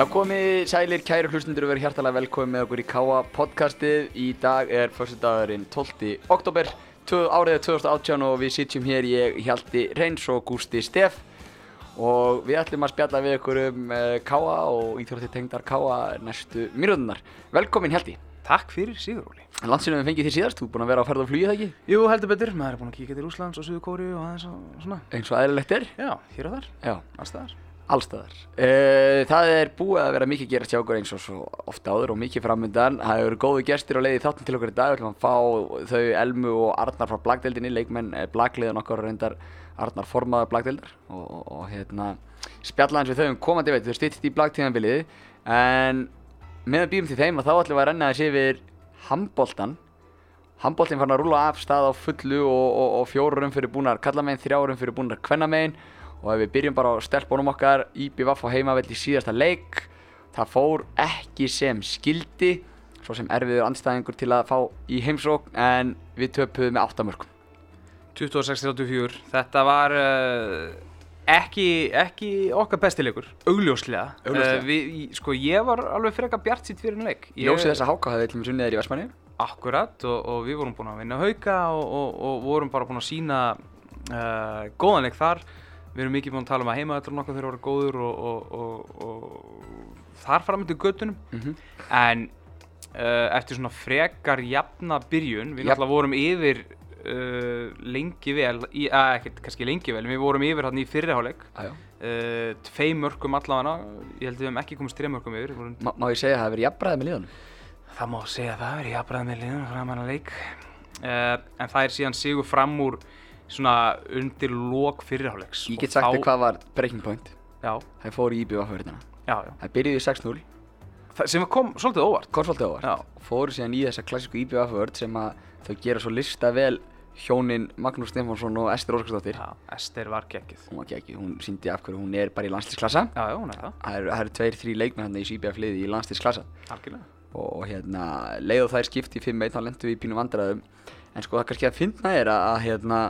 Já, komið sælir, kæru hlustundur og verið hjartalega velkomið með okkur í Káa podcastið. Í dag er fyrstudagurinn 12. oktober, árið 2018 og við sitjum hér ég, Hjalti Reyns og Gústi Steff og við ætlum að spjalla við okkur um uh, Káa og íþrótti tengdar Káa næstu mínúðunar. Velkomin Hjalti. Takk fyrir Sigur Óli. Landsinum við fengið þér síðast, þú er búinn að vera á ferð og flugið það ekki? Jú, heldur betur, maður er búinn að kíka til Úslands og Suðukóri og aðeins og svona. Eins og aðeinslegt allstaðar. Uh, það er búið að vera mikið gerast hjá okkur eins og svo ofta áður og mikið framöndan. Það hefur góðu gestir á leiði þáttum til okkur í dag. Við ætlum að fá þau Elmu og Arnar frá Blagdeldinni, leikmenn eh, Blagleðan okkar reyndar Arnar formaður Blagdeldar og, og, og hérna spjalla hans við þau um komandi veit, þau stýttist í Blagtíðanbiliði en með að býjum til þeim að þá ætlum við að renna þessi yfir handboltan handboltin fann að rúla af stað á fullu og, og, fjórurum fyrir búnar og ef við byrjum bara á stelpunum okkar IBVF á heimavell í síðasta leik það fór ekki sem skildi svo sem erfiður andstæðingur til að fá í heimsókn en við töpuðum með 8 mörgum 26-34, þetta var uh, ekki, ekki okkar bestileikur, augljóslega. Augljóslega. Uh, við, sko, ég var alveg freka bjart sitt fyrir en leik. Ég- Ljósið þess að háka hafði til og með sunnið þér í Vestmanni Akkurat og, og við vorum búin að vinna hauka og, og, og vorum bara búin að sína uh, góðan leik þar. Við erum mikið búin að tala um að heimaðallurinn okkar þeirra voru góður og, og, og, og þar framöndu göttunum. Mhm. En uh, eftir svona frekar jafna byrjun, við Jafn- náttúrulega vorum yfir uh, lengi vel, í, að, ekkert kannski lengi vel, við vorum yfir hann í fyrriháleik. Jájá Uh, tvei mörgum allavega, ég held við hefum ekki komist þrei mörgum yfir. vorum Má, ég segja að það hafi verið jafnbræðið með liðanum? Það má segja það, er ég jafnbræð með liðan framan að leik. Uh, en það er síðan sigur fram úr svona undir lok fyrirháleiks. Ég get sagt þér hvað var breaking point Já, Það fór í IBVF verðina já, já. Það byrjuði 6-0 Það sem kom svolítið óvart. kom svolítið óvart Já. fóru síðan í þessa klassísku IBF vörd sem að þau gera svo lista vel hjónin Magnús Stefánsson og Ester Óskarsdóttir Já, Ester var geggjuð. hún var ekki, hún síndi af hverju hún er bara í landslisklassa Já, já, hún er það, það eru, það eru tveir, þrý leikmenn hann í IBF liði í landslisklassa algjörlega. og, og hérna, leið og þær skipti í 5-1 þá lendum við í pínu vandræðum en sko það kannski að finna er að hérna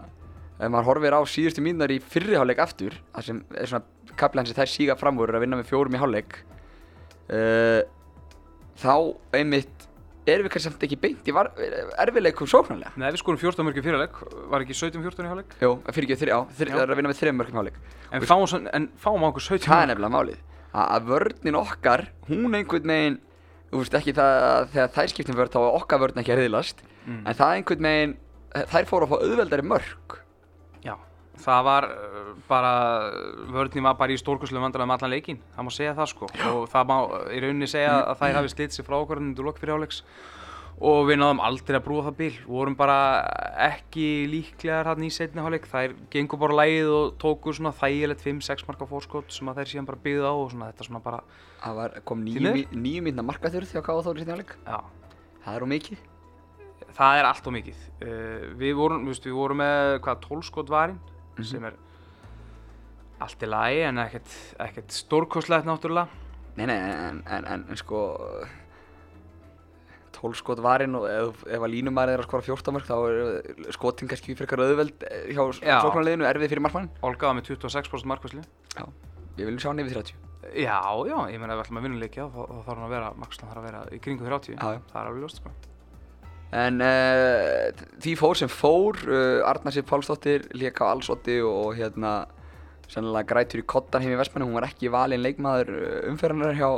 ef maður horfir á síðustu mínunar í fyrri hálfleik aftur það sem er svona kaplan sem þær síga fram voru að vinna með fjórum í hálfleik uh, þá einmitt erum við kannski samt ekki beint í erfiðleikum sóknarlega Nei, við skorum 14 mörgum fyrirleik, var ekki 17-14 í háleik? Jú, fyrir ekki þrjá, þrjá, Já. það er að vinna með þreim mörgum hálfleik En fáum, svo- en fáum á okkur 17 Það er mörg. nefnilega málið að, að vörnin okkar, hún einhvern veginn þú veist ekki það að þegar þær skiptum vörn þá var okkar vörn ekki að riðlast Mm. en það einhvern veginn, þær fóru að fá auðveldari mörg það var uh, bara, vörðin var bara í stórkurslu vandræðum allan leikinn, það má segja það sko. Og það má í rauninni segja að þær hafi slitt sig frá okkur undir lok fyrir áleiks og við náðum aldrei að brúa það bil, vorum bara ekki líklegar hann í setni hálfleik, þær gengur bara lægið og tóku svona þægilegt 5-6 marka fórskot sem að þær síðan bara byggðu á og svona þetta svona bara, það var, kom Því nýju, mínna markaþurð hjá Káða Þóri hálfleik? Já, það er á mikið? Það er allt og mikið. Uh, við vorum, þú við vorum með hvað 12 skot varinn sem er allt í lagi en ekkert, ekkert stórkostlegt náttúrulega. nei, nei, en, en, en, en sko 12 skot varinn og ef, ef að línumæri er að skora 14 mörg þá er skotin kannski frekar auðveld eh, hjá Já. sóknarliðinu, erfið fyrir markmann Olga var með 26% markvæslu. Já, við viljum sjá hann yfir 30 Já, já, ég meina ef við ætlum að vinna leikja þá, þá þarf hann að vera, Maxland þarf að vera í kringu 30. Já, já. Það er alveg ljóst, sko. En uh, því fór sem fór, uh, Arna Sif Pálsdóttir lék á allsótti og, og hérna sennilega grætur í kottan heim í Vestmanni, hún var ekki valinn leikmaður umferðanar hjá,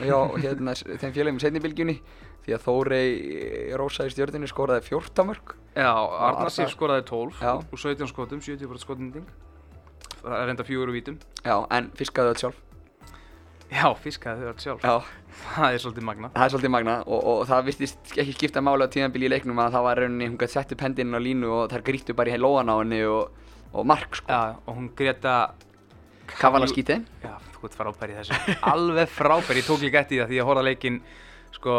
hjá hérna, þeim félagum í seinnibilgjunni því að Þórey Rósa í stjórninu skoraði 14 mörg. Já, Arnar- Arnar Sif skoraði 12 Já. úr 17 skotum, 70% skotninging. Það er enda fjögur úr vítum. Já, en fiskaði öll sjálf. Já, fiskaði þau allt sjálf. Já, Það er svolítið magna. það er svolítið magna og, og það virtist ekki skipta máli á tíðanbili í leiknum að það var rauninni, hún gæti sett upp hendinn á línu og þær grýttu bara í lóan á henni og, og mark sko. Já, og hún Greta Kavala skíti. Já, þú ert frábær í þessu. Alveg frábær, ég tók líka eftir það því horfði á leikinn sko,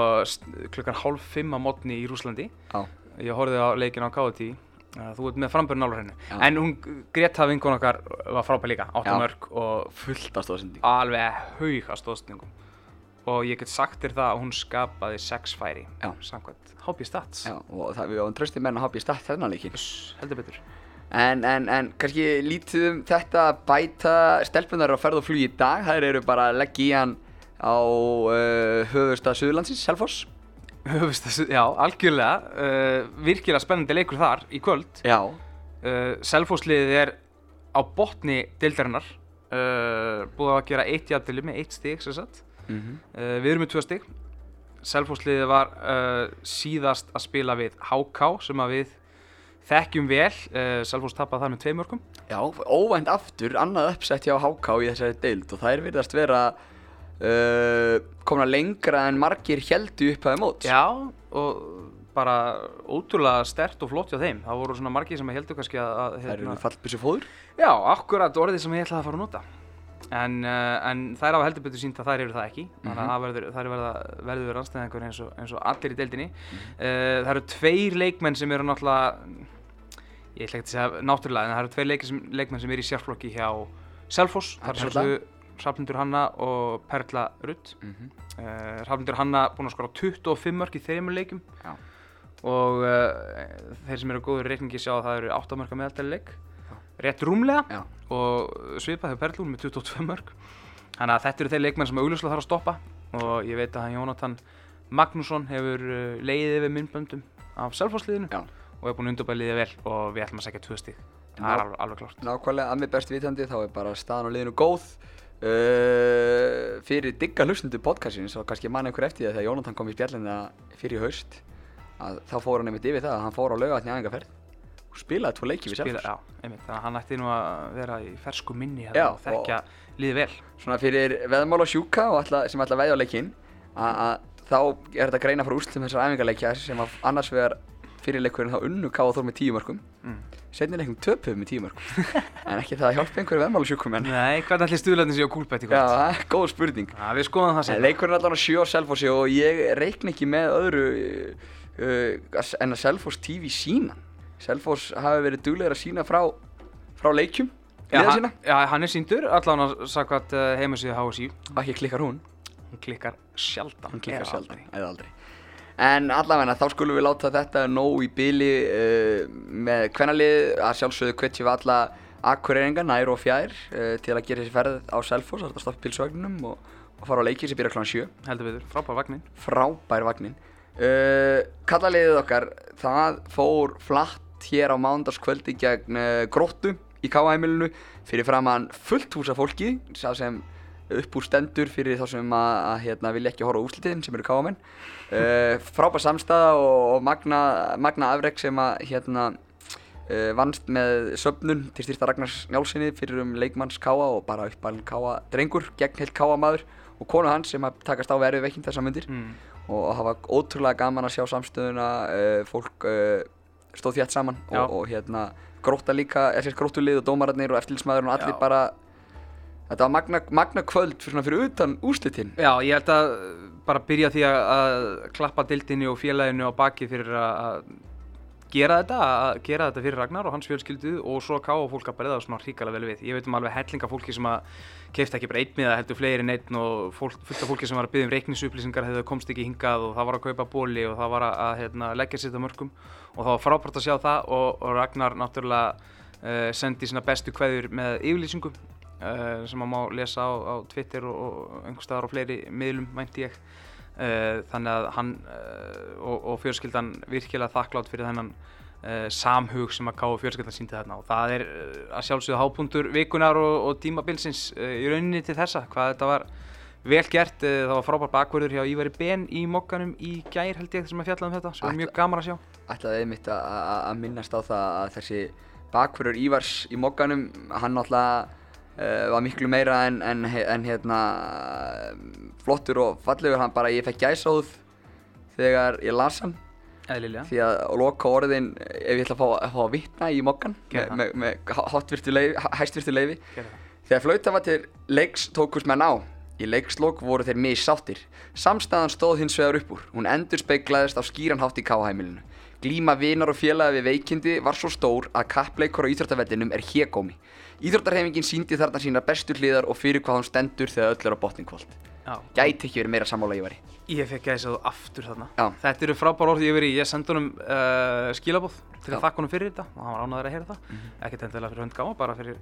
klukkan hálf fimm á mótni í Rúslandi. Já, Ég horfði á leikinn á KT. Þú ert með frambörn álur hennu. En hún, Greta vinkon okkar var frábær líka, Já. 8 mörg og fullt af stóðsending. alveg haug af stóðsendingum. Og ég get sagt þér það að hún skapaði 6 færi. Já. Samkvæmt HB Stats. Já, og það, við áum trösti menn að hafa í stætt þennan leikin. Uss, heldur betur. En, en, en kannski lítið um þetta að bæta stelpunar á ferð og flug í dag. Þær eru bara að leggja í hann á uh, höfustad Suðurlandsins, Selfoss. Höfust, já, algjörlega, uh, virkilega spennandi leikur þar í kvöld. Já, Uh, Selfossliðið er á botni deildarinnar, uh, búið að gera eitt jafnvili með eitt stig sem sagt. mm Uh, við erum með tvö stig. Selfossliðið var uh, síðast að spila við HK sem að við þekkjum vel. Uh, Selfoss tapaði þar með tvei mörgum. já, óvænt aftur, annað uppsett hjá HK í þessari deild og þær virðast vera uh, komna lengra en margir heldu upp að mót. Já, og bara ótrúlega stert og flott hjá þeim. Það voru svona margir sem heldur kannski að... að Þær eru fallbissu fóður. Já, akkurat orðið sem ég ætlaði að fara að nota. En, uh, en þær hafa heldur betur sínt að þær eru það ekki. Þannig að það verður, þær verður verið anstæðingur eins, eins og allir í deildinni. uh, það eru tveir leikmenn sem eru náttúrulega, ég ætla ekki að segja náttúrulega, en það eru tveir leikmenn sem, leikmenn sem eru í sérflokki hjá Selfoss. Það er Perla. Hrafnundur Hanna og Perla Rutt. Mm -hmm. Uh, Hrafnundur Hanna búinn að skora 25 mörg í þeimur leikjum Já. og uh, þeir sem eru góður reikningi sjá að það eru 8 mörg að meðaltæli leik rétt rúmlega Já. og svipað hjá Perlún með 22 mörg þannig að þetta eru þeir leikmenn sem augljóslega þarf að stoppa og ég veit að hann Jónatan Magnússon hefur uh, leiðið yfir myndböndum af selfhásliðinu Já. og er búinn að undurbæða liðið vel og við ætlum að segja tvö stík það er alveg, alveg klart Nákvæmlega, að mér best vitandi þá er bara staðan á liðinu góð uh, fyrir digga hlustundu podcastins og kannski mann einhver eftir það þegar Jónatan kom í spjallina fyrir haust að þá fór hann einmitt yfir það að hann fór á laugatni aðengaferð og spilaði tvo leiki við já, einmitt, þannig að hann ætti nú að vera í fersku minni Já, hérna og þekkja liðið vel. svona fyrir veðmál og sjúka og alla, sem ætla að veðja á leikinn að að þá er þetta greina frá úrslutum þessar æfingarleikja sem að annars vegar fyrirleikurinn þá unnu káða þór með tíu mörgum mm. setni leikum töpuð með tíu mörgum en ekki það að hjálpa einhverju veðmál og sjúkum en Nei, hvernig ætli stuðlarnir séu á kúlbætt í já, kvöld? er góð spurning. Já, við skoðum það sem leikurinn er sjö á Selfossi og ég reikna ekki með öðru uh, en að Selfoss TV sína. Selfoss hafi verið duglegur að sína frá, frá leikjum já, hann, já, hann er síndur, allan að sakvært uh, heimasíðu HSI og ekki klikkar hún, Hún klikkar sjaldan. Hún klikkar sjaldan eða aldrei En allavega þá skulum við láta þetta nóg í byli uh, með kvennalið. Að sjálfsögðu hvetjum við alla akkureyringa nær og fjær uh, til að gera þessi ferð á Selfoss, að stoppa pilsvagninum og, og fara á leiki sem byrja kl. 7 Heldur við, frábær vagnin. Frábær vagnin. Uh, Kallaliðið okkar það fór flatt hér á mánudagskvöldi gegn gróttu í Káaheimilinu fyrir framann fullt hús af fólki sá sem upp úr stendur fyrir þá sem að, að hérna, vilja ekki horfa á úslitin sem eru Káamenn uh, frábær samstæða og, og magna, magna afreg sem að hérna uh, vannst með söfnun til styrta Ragnars Njálssoni fyrir um leikmanns Káa og bara uppalinn Káa drengur gegn heilt Káa maður og konu hans sem að takast á verið veikind þessa myndir mm. og það var ótrúlega gaman að sjá samstöðuna uh, fólk stóð þétt saman Já. og, og hérna gróta líka, grótulið og dómararnir og eftirlismæðurinn og allir Já. bara þetta var magna, magna kvöld fyrir, fyrir utan úslitin Já, ég held að uh, bara byrja því að, klappa dildinni og félaginu á baki fyrir að, gera þetta, að gera þetta fyrir Ragnar og hans fjölskyldu og svo káa fólk að breyða svona ríkala vel við. Ég veit um alveg hellinga fólki sem að keifta ekki bara einn miða, heldur fleiri en einn og fólk, fullt af fólki sem var að byggja um reiknisupplýsingar hefðu komst ekki hingað og það var að kaupa bóli og það var að, hérna, leggja sér þetta mörgum og það var frábært að sjá það og, og Ragnar náttúrulega uh, sendi sína bestu kveður með yfirlýsingum uh, sem maður má lesa á, á Twitter og, og einhvers staðar á fleiri miðlum mænti ég. Uh, þannig að hann uh, og, og fjölskyldan virkilega þakklátt fyrir þennan samhug sem að Ká og fjölskyldan síndi þarna. Og það er að sjálfsögðu hápuntur vikunar og, og tímabilsins uh, í rauninni til þessa hvað þetta var vel gert, það var frábær bakverður hjá Ívari Ben í mokkanum í gær held ég sem að fjalla um þetta sem var mjög gaman að sjá. Ætlaði einmitt að minnast á það að þessi bakverður Ívars í mokkanum hann náttúrulega uh, var miklu meira en, en, en hérna flottur og fallegur. Hann bara ég fekk gæsáð þegar ég las hann. Eðlilega. Því að loka orðin ef ég ætla að fá að, að vitna í mokkan með, háttvirtu leifi, hæstvirtu leifi þegar flauta var til leiks tókust menn á. Í leikslok voru þeir missáttir. Samstæðan stóð hins vegar upp úr. Hún endur speiglaðist á skýran hátt í káheimilinu glíma vinar og félaga við veikindi var svo stór að kappleikur á íþróttavellinum er hégómi Íþróttarhefingin síndi þarna sína bestu hliðar og fyrir hvað hún stendur þegar öll er á botningkvöld gæti ekki verið meira sammála ég væri Ég fekk gæsa þú aftur þarna. Já. Þetta eru frábár orð ég verið í. Ég sendi honum uh, skilabóð til að þakka honum fyrir þetta og hann var ánæður að heyra það. Ekkert endilega fyrir hönd gáma, bara fyrir,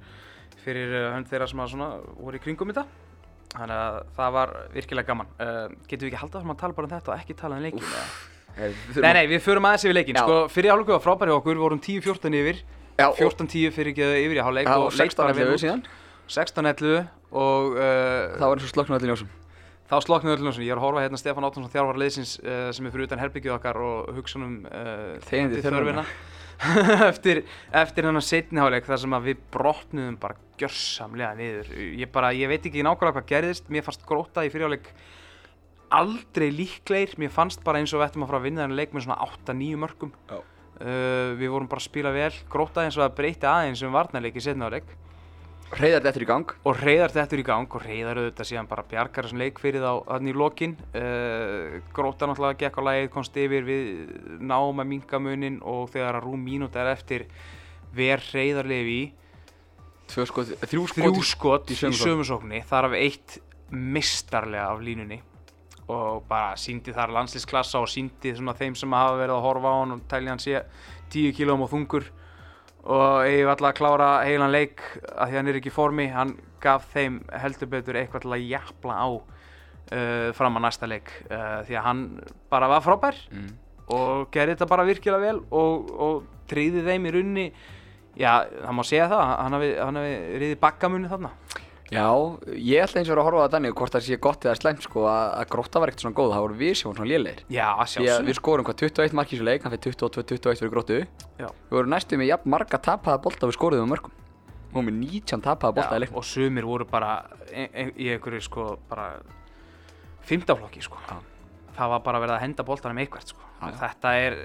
fyrir uh, hönd þeirra sem voru í kringum þetta. þannig að það var virkilega gaman uh, getum við ekki haldið að tala bara um þetta og ekki tala um leikin eða? Nei, Nei, við förum aðeins yfir leikin sko, fyrir hálfleiku var frábæri hjá okkur, vorum 10-14 yfir 14-10 fyrir ekki yfir í hálfleik Já, og og leit bara 16 vel11 út. síðan 16-11 og uh, Það var eins og sloknum allir ljósum þá sloknaði öllum ljósin. Ég er að horfa hérna Stefán Áttunsson þjálfar liðsins uh, sem er fyrir utan herbyggið okkar og hugsa um uh, Þegjandi þörfina. eftir, eftir hennar setni hálfleik þar sem að við brotnuðum bara gjörsamlega niður. Ég, bara, ég veit ekki nákvæmlega hvað gerðist, mér fannst gróta í fyrirhálfleik aldrei líklegir, mér fannst bara eins og við ættum að fara að vinna þennan leik með svona 8-9 mörgum. Já. Uh, við vorum bara að spila vel, gróta eins og að breyti aðeins um varnarleik í setni hálfleik Reyðar þetta í gang. Og reyðar þetta í gang og reyðar auðvitað síðan bara bjargar þessum leik fyrir þá þannig í lokin. Uh, gróta náttúrulega gekk á lagið, komst yfir við náum að minka munin og þegar að rúm mínúta er eftir ver reyðarlefi í skot, þrjú skot þrjú skot í í sömu sókn. sömursóknni þar af eitt mistarlega af línunni og bara síndi þar landslísklassa og síndi svona þeim sem hafa verið að horfa á hann og tælja hann sé 10 kílóum og þungur og eigum alltaf að klára heilan leik að því hann er ekki í formi hann gaf þeim heldur betur eitthvað til að jafla á uh, fram að næsta leik uh, því að hann bara var frábær Mm. og gerði þetta bara virkilega vel og, og tryði þeim í runni já, það má segja það hann hafi riðið bakkamunni þarna Já, ég ætla eins og vera að horfa á það þannig hvort það sé gott eða slæmt sko að, grótta var ekkert svona góð, það voru við sem voru svona lélegir. Já, sjálfsög við skorum hvað 21 mark í þessu leik, hann fyrir 22-21 fyrir gróttu. Já. Við vorum næstu með jafn marga tapaða bolta við skoruðum á mörgum Við vorum með 19 tapaða bolta í leiknum. og sumir voru bara e e í einhverju sko bara fymtaflokki sko. Já. Það var bara verið að henda boltanum eitthvað sko. Þetta er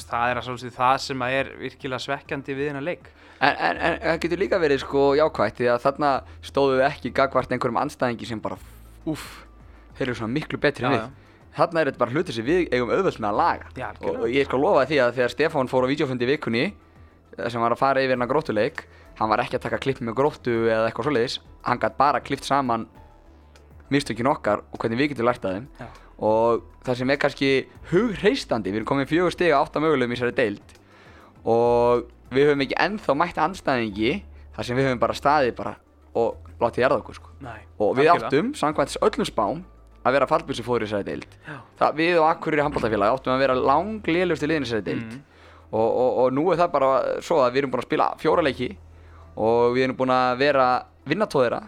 það er það sem að er virkilega svekkjandi við hennar leik. En, en, en það getur líka verið sko jákvætt því að þarna stóðu við ekki gagvart einhverjum anstæðingi sem bara úff, þeir eru svona miklu betri en við. Þarna er þetta bara hluti sem við eigum auðvöld með að laga. Já, og, og ég skal lofa því að þegar Stefán fór á vídeofundi í vikunni eh, sem var að fara yfir hennar gróttuleik hann var ekki að taka klipp með gróttu eða eitthvað svoleiðis. Hann gætt bara klippt saman mistökin okkar og hvernig við getum lært að þeim. Og það sem er kannski hugreistandi, við erum komin fjögur stiga átta mögulegum í þessari deild og við höfum ekki ennþá mætt andstæðingi þar sem við höfum bara staðið bara og látið jarða okkur sko. Nei, og við algjörlega. áttum, samkvæmt öllum spám að vera fallbjörnsi fóður í þessari deild það, við og Akkurir handbóltafélag áttum að vera langlélusti liðin í þessari deild Mhm. og, og, og nú er það bara svo að við erum búin að spila fjóra leiki og við erum búin að vera vinnatóðira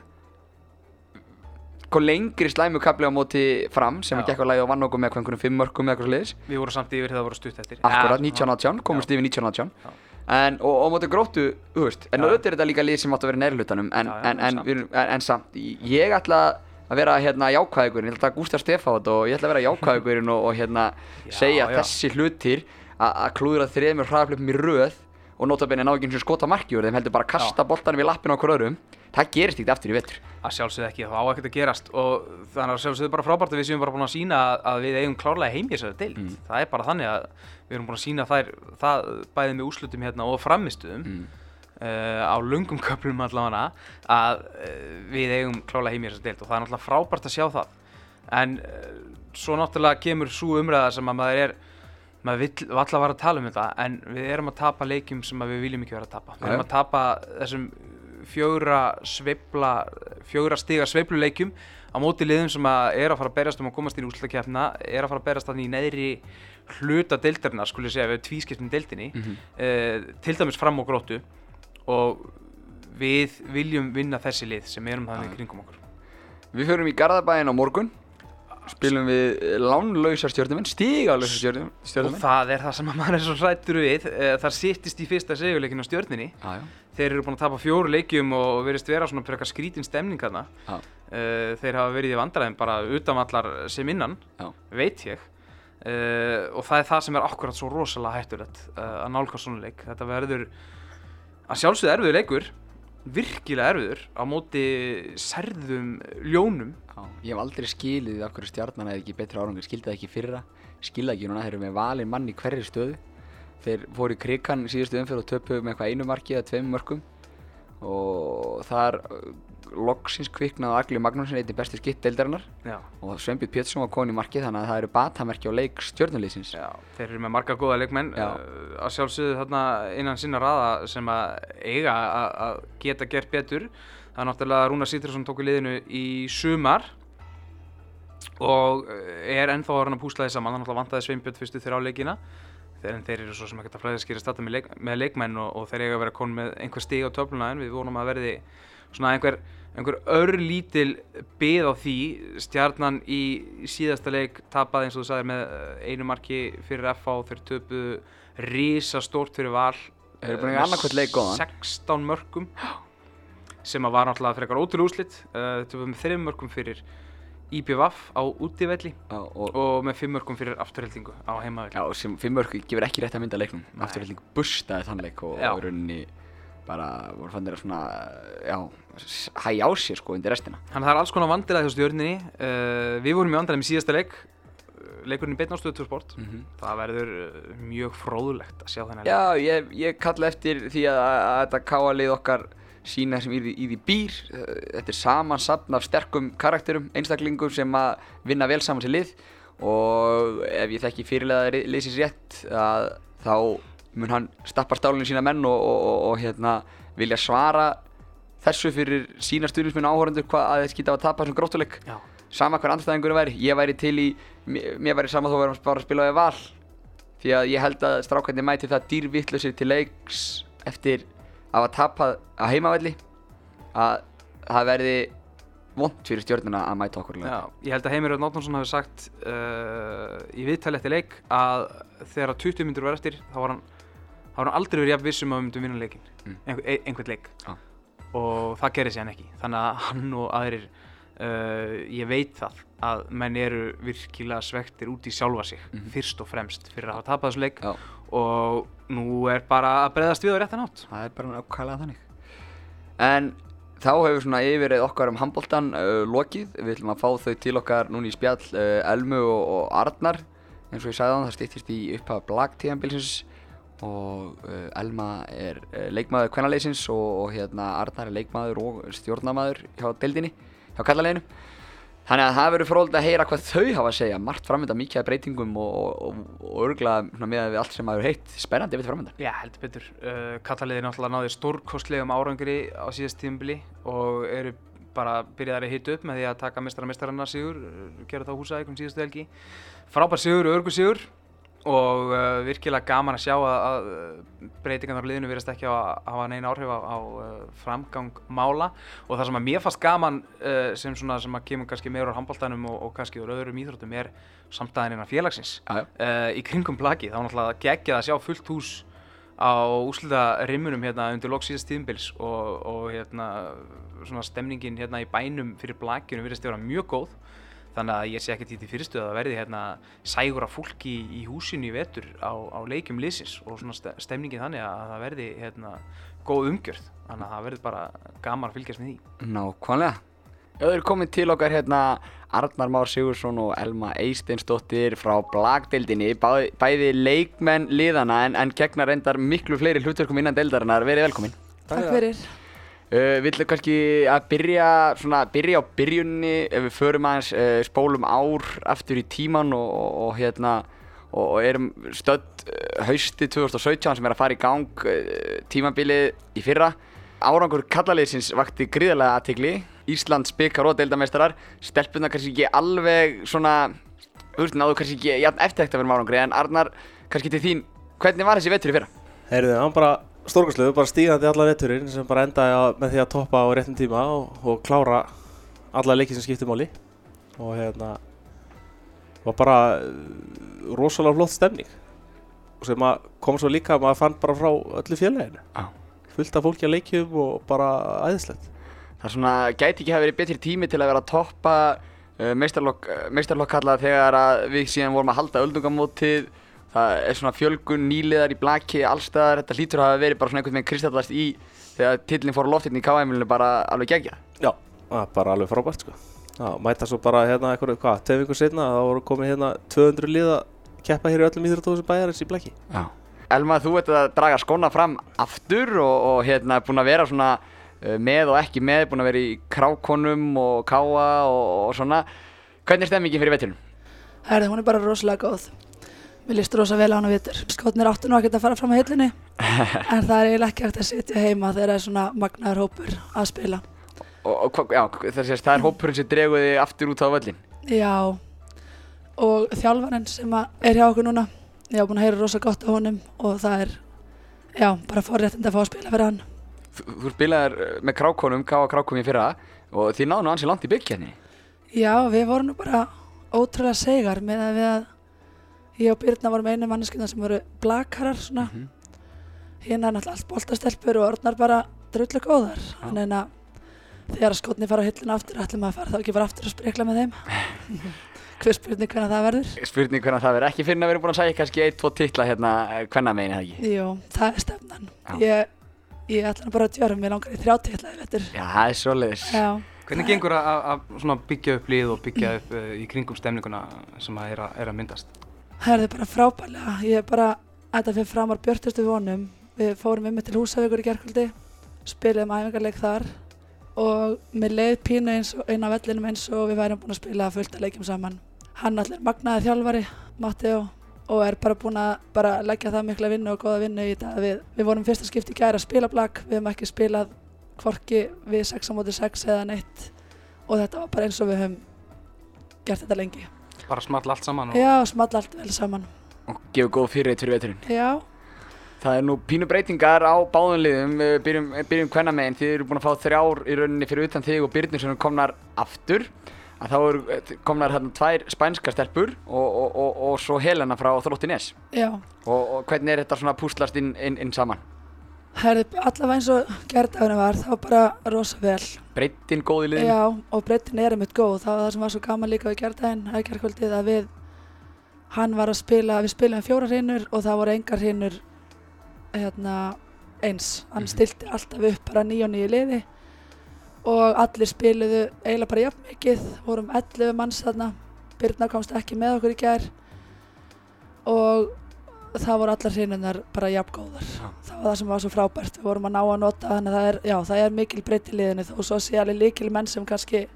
sko lengri slæmukabli á móti fram sem að gekk á lagi og vann okkur með einhverjum fimm mörgum eða eitthvað sliðis við vorum samt yfir þegar það voru stutt eftir. Akkurat, Ja, 1918, komumst yfir 1918 Já. en, og, og móti gróttu, þú veist en auðvitað er þetta líka lið sem átt að vera nærri hlutanum en, Já, já, en, en, samt. en, en samt, ég ætla að vera hérna jákvæðugurinn, ég ætla að Gústa Stefátt og ég ætla að vera jákvæðugurinn og, og hérna Já, segja þessi hlutir að klúðra þreymur hraðaflöpum í röð og notabenni ná ekki eins og skota marki úr þeim heldur bara að kasta boltanum í lappinu okkur öðrum það gerist ekkert aftur í vetur. Að sjálfsögðu ekki, það á ekkert að gerast. Og þannig að sjálfsögðu bara frábært að við séum bara búin að sína að við eigum klárlega heim í þessari deild. Mm. það er bara þannig að við erum búin að sína þær það bæðið með úrslutum hérna og framistuðum Mm. uh, á lungum köplum allavega að uh, við eigum klárlega heim í þessari deild. Og það er náttúrulega frábært að sjá það. En uh, svo náttúrulega kemur svo umræða sem að maður er maður vill valla vara að tala um þetta en við erum að tapa leikjum sem við viljum ekki vera að tapa. Við erum að tapa þessum fjögra sveifla fjögra stiga sveifluleikjum á móti liðum sem að er að fara að berast um að komast í úrslutakefna er að fara að berast þannig í neðri hluta deildarinnar skulle ég segja við tvískiptum deildinni Mhm. uh, til dæmis fram á gróttu og við viljum vinna þessi lið sem erum þannig í kringum okkur. Við förum í Garðabæin á morgun spilum við lánlausar stjórnumenn stígalausa stjórnumenn og það er það sem að maður er svo hrættur við uh, það sittist í fyrsta segjuleikin á stjórninni. Já, já, þeir eru búin að tapa fjóru leikjum og verist vera svona frekar skrítin stemning þarna. Uh, þeir hafa verið í vandræðum bara utanvallar sem innan já. veit ég. Uh, og það er það sem er akkurat svo rosalega hættulegt uh, að nálgast svona leik. Þetta verður að sjálfsögðu erfiður leikur virkilega erfiður á móti særðum ljónum. Já, ég hef aldrei skilið hverju stjarnan hefði ekki betri árangur, skildi það ekki fyrra skilða ekki núna, þeir eru með valin mann í hverri stöðu þeir fóru í krikan síðustu umfyrir og töpuðu með eitthvað einu marki eða tveim mörkum og þar uh, loksins kviknaði Agli Magnússon einnig besti skitt deildarinnar já, og Sveinbjörn Pétursson var komin í markið þannig að það eru batamerki á leik stjörnuleysins já, þeir eru með marga góða leikmenn Já. uh, að sjálfsögðu þarna innan sinna raða sem að eiga að, geta gert betur. Það er náttúrulega Rúnar Sýttursson tók í liðinu í sumar og eh, er ennþá að reyna að púsla því saman. Það náttúrulega vantaði Sveinbjörn fyrstu þeirra á leikina. Þeir, þeir eru svo sem ekkert að flæðiskeri starta með, leik, með leikmenn og, og þeir eiga að vera konum með einhver stig á töfluna en við vonum að verði svona einhver, einhver örlítil byð á því stjarnan í, síðasta leik tapaði eins og þú sagðir með eh, einu marki fyrir FH þeir töpuðu rísa stórt fyrir val eh, með annað leik góðan. 16 mörgum sem að var náttúrulega frekar ótrúlega úslit uh, þeir töpuðu með 3 mörgum fyrir IPVAF á útivelli Já, og, og með 5 mörgum fyrir afturheldingu á heimavelli já, sem fimmörk gefur ekki rétt að mynda leiknum. Afturhalding bustaði þann leik og í rauninni bara voru fannir að svona, já, hægja á sér sko undir restina. Þannig að það er alls konar vandilega hjá stjórninni. Uh, við vorum í vandilega með síðasta leik, leikurinn í beinn á stöðu sport. Mhm. Það verður uh, mjög fróðlegt að sjá þennan leik. Já, ég, ég kalla eftir því að, að þetta káalið okkar sína sem í, því- í því býr. Uh, Þetta er samansapn af sterkum karakterum, einstaklingum sem að vinna vel saman sér lið og ef ég þekki fyrirlega liðsins rétt að þá mun hann stappa stálinu sína menn og, og, og, og hérna, vilja svara þessu fyrir sína og áhórandur hvað að þeir skita að tapa þessum gróttuleik Já. sama hver andstæðingur væri, ég væri til í mér væri sama þó að bara að spila við val því að ég held að strákarnir mæti það dýrvittlausir til leiks eftir hafa tapað á heimavelli að það verði vond fyrir stjórnina að mæta okkur. Já, ég held að Heimir Örn Átnánsson hafi sagt uh, í viðtali eftir leik að þegar 20 myndur var eftir þá var hann, þá var hann aldrei verið jafn vissum að við myndum vinna leikin, Mm. einhver, ein, einhvern leik. Já. Og það gerði sér ekki. Þannig að hann og aðrir, uh, ég veit það að menn eru virkilega svektir út í sjálfa sig, Mhm. fyrst og fremst fyrir að hafa tapað þessu leik Já. og nú er bara að breyðast við á réttan átt. Það er bara nákvæmlega þannig. En þá hefur svona yfirreið okkar um handbóltan uh, lokið. Við ætlum að fá þau til okkar núna í spjall uh, Elmu og, og Arnar. Eins og ég sagði á það stýttist í upphaf blagtíðanbilsins og uh, Elma er uh, leikmaður kvennaleysins og, og hérna Arnar er leikmaður og stjórnamaður hjá deildinni, hjá kallaleginu. Þannig að það verður fróðilegt að heyra hvað þau hafa að segja. Margt framönda mikið af breytingum og, og, og örgulega með við allt sem maður heitt. Spennandi við framönda. Já, heldur betur. Uh, Kallaliði náttúrulega náði stórkostlegum árangri á síðast tímabili og eru bara byrjaðar að hita upp með því að taka mestara mestarannar sigur, uh, gera þá húsæk um síðastu helgi. Frábær sigur, örgu sigur og uh, virkilega gaman að sjá að, að uh, breytingarnar á liðinu verðast ekki að hafa neina áhrif á, á uh, framgang mála. Og það sem að mér fannst gaman uh, sem, svona, sem að kemur kannski meður á handbóltanum og, og kannski úr öðrum íþróttum er samstæðin innan félagsins. Uh, í kringum plaki þá var náttúrulega geggjað að sjá fullt hús á úslita rimmunum hérna undir lok síðast tíðinbils og, og hérna svona stemningin hérna í bænum fyrir plakinu virðist að vera mjög góð þannig að ég sé ekkert í því fyrirstöðu að það verði hérna sægur af fólki í, í húsinu í vetur á, á leikjum liðsins og svona ste- stemningin þannig að það verði hérna góð umgjörð þannig að það verði bara gaman að fylgjast með því Nákvæmlega. Þau eru komin til okkar hérna Arnar Már Sigursson og Elma Eisteinsdóttir frá Blagdeildinni, bæði, bæði leikmenn liðana en, en gegna reyndar miklu fleiri hlutverkum innan deildarinnar. Verið velkomin. Takk fyrir. Uh, við ætlum kannski að byrja, svona, byrja á byrjunni ef við förum aðeins uh, spólum ár aftur í tíman og, og, og hérna og, erum stödd uh, hausti 2017 sem er að fara í gang uh, tímabilið í fyrra. Árangur kallaliðsins vakti gríðarlega aðtegli. Íslands byggar og deildameistarar. Stelpuna kannski ekki alveg svona, þú veist, náðu kannski ekki jafn eftirtækt að vera með árangri en Arnar, kannski til þín, hvernig var þessi vetur í fyrra? Heyrðu, hann bara stórkastlegu, bara stígandi alla veturinn sem bara endaði á, með því að toppa á réttum tíma og, og klára alla leikið sem skiptir máli. Og hérna var bara uh, rosalega flott stemning. Og sem að kom svo líka að maður fann bara frá öllu félaginu. Já. fullt af fólki að leikjum og bara æðislegt. Það svona gæti ekki hafa verið betri tími til að vera að toppa uh, meistarlokk uh, meistarlokk kalla þegar að við síðan vorum að halda öldungamótið það er svona fjölgun nýliðar í blaki allstaðar, þetta hlýtur að hafa verið bara svona einhvern veginn kristallast í þegar tillin fór á loftinn í KM-ilinu bara alveg gegja Já, það er bara alveg frábært sko Já, mæta svo bara hérna eitthvað, hvað, tveim vikur setna þá voru komin hérna 200 lið að keppa hér í öllum íþróttóðsum bæjarins í blaki Já. Elma, þú ert að draga skóna fram aftur og, og hérna búin að vera svona uh, með og ekki með, búin að vera í krákonum og káa og, og svona Hvernig er stemmingin fyrir veturinn? Herði, hún er bara rosalega góð. Mér líst rosa vel á hana vitur. Skotnir áttu nú ekkert að fara fram á hillinni en það er eiginlega ekki hægt að sitja heima þegar það er svona magnaður hópur að spila. Og, og já, það, sést, það er hópurinn sem dregur þig aftur út á völlin. Já, og þjálfarinn sem að er hjá okkur núna, ég hafa búin að heyra rosa gott á honum og það er, já, bara forréttind að fá að spila fyrir hann. Þú, þú spilaðir eh, með krákonum, káa krákonum í fyrra og þið náðu nú ansi langt í byggjarni. Já, við vorum nú bara ótrúlega segar með að við að ég og Birna vorum einu manneskina sem voru blakarar svona. Mhm. Hérna er náttúrulega allt boltastelpur og orðnar bara drullu góðar. Þannig að þegar skotni fara á hillina aftur, ætlum að fara þá ekki bara aftur að sprikla með þeim. Hver spurning hvernig það verður? Spurning hvernig það verður ekki fyrir að vera búin að segja kannski ein, tvo titla hérna hvenna megin eða ekki. Jú, það er stefnan. Ég, ég ætla bara að djöra, mér langar í þrjá það er. Já, Hvernig gengur að, að, að svona byggja upp lið og byggja upp uh, í kringum stemninguna sem að er, að er að myndast? Það er bara frábælega. Ég er bara, þetta fyrir framar björtustu vonum. Við fórum um til Húsavíkur í gerkvöldi, spiliðum æfingarleik þar og mér leið pínu eins og á vellinum eins og við værum búin að spila fullt að leikjum saman. Hann allir magnaði þjálfari, Matteo, og er bara búin að bara leggja það mikla vinnu og góða vinnu í þetta. Við, við vorum fyrsta skipti í gæra að spila blag, við hefum ekki spilað hvorki við 6 á móti 6 eða neitt og þetta var bara eins og við höfum gert þetta lengi. Bara small allt saman og Já, small allt vel saman. Og gefur góð fyrirreit fyrir veturinn. Já, Það er nú pínu breytingar á báðum liðum, Við byrjum, byrjum hvenna megin, þið eru búin að fá þrjár í rauninni fyrir utan þig og Byrnir sem komnar aftur. Að þá eru eh, komnar hérna tvær spænskar stelpur og, og, og, og svo Helena frá Þrótti Nes. já. Og, og hvernig er þetta svona púslast inn, inn, inn saman? Herði, allavega eins og gerðdagurinn var, þá bara rosa vel. Breytin góð í liðinu? Já, og breytin er einmitt góð. Það var það sem var svo gaman líka við gerðdaginn, að gerðkvöldið, að við, hann var að spila, við spilum fjóra hrinur og það voru engar hrinur hérna, eins. Hann Mhm. stilti alltaf upp bara nýja og nýju liði og allir spiluðu eiginlega bara jafn mikið, vorum 11 manns þarna. Birna komst ekki með okkur í gær og það voru allar hrinunar bara jafn góðar. Já. Það var það sem var svo frábært. Við vorum að ná að nota þannig að það er, já, það er mikil breytt í liðinu þó svo sé alveg líkil menn sem kannski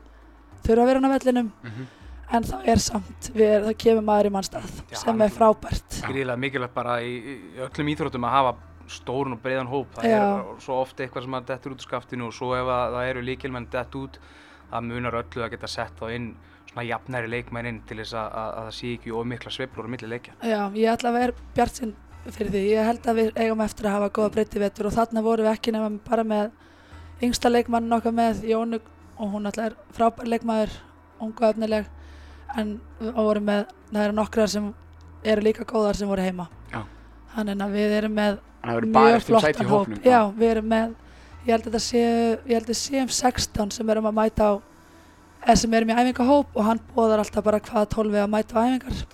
þurfa að vera á vellinum Mhm. en það er samt, við er, það kemur maður í mannstað Já, sem er frábært. gríðilega mikilvægt bara í, í öllum íþróttum að hafa stórun og breiðan hóp. Það Já. er svo oft eitthvað sem að dettur út úr skaftinu og svo ef að, það eru líkilmenn dett út, það munar öllu að geta sett þá inn svona jafnæri leikmenn inn til þess að, að, að það sé ekki of mikla sveiflur á milli leikja. Já, ég ætla að vera bjart sinn fyrir því. Ég held að við eigum eftir að hafa góða breytti vetur og þarna vorum við ekki nema bara með yngsta leikmannin okkar með Jónu og hún alltaf er frábær leikmaður, ungu og efnileg en vorum með, það eru nokkrar sem eru líka góðar sem voru heima. Já. Þannig að við erum með Það mjög um flottan hóp. Já, við erum með, ég held að þetta séu, ég held að séum 16 sem erum að mæta á, sem erum í æfingahóp og hann bóðar alltaf bara hvaða 12 við að mæta á æfingar.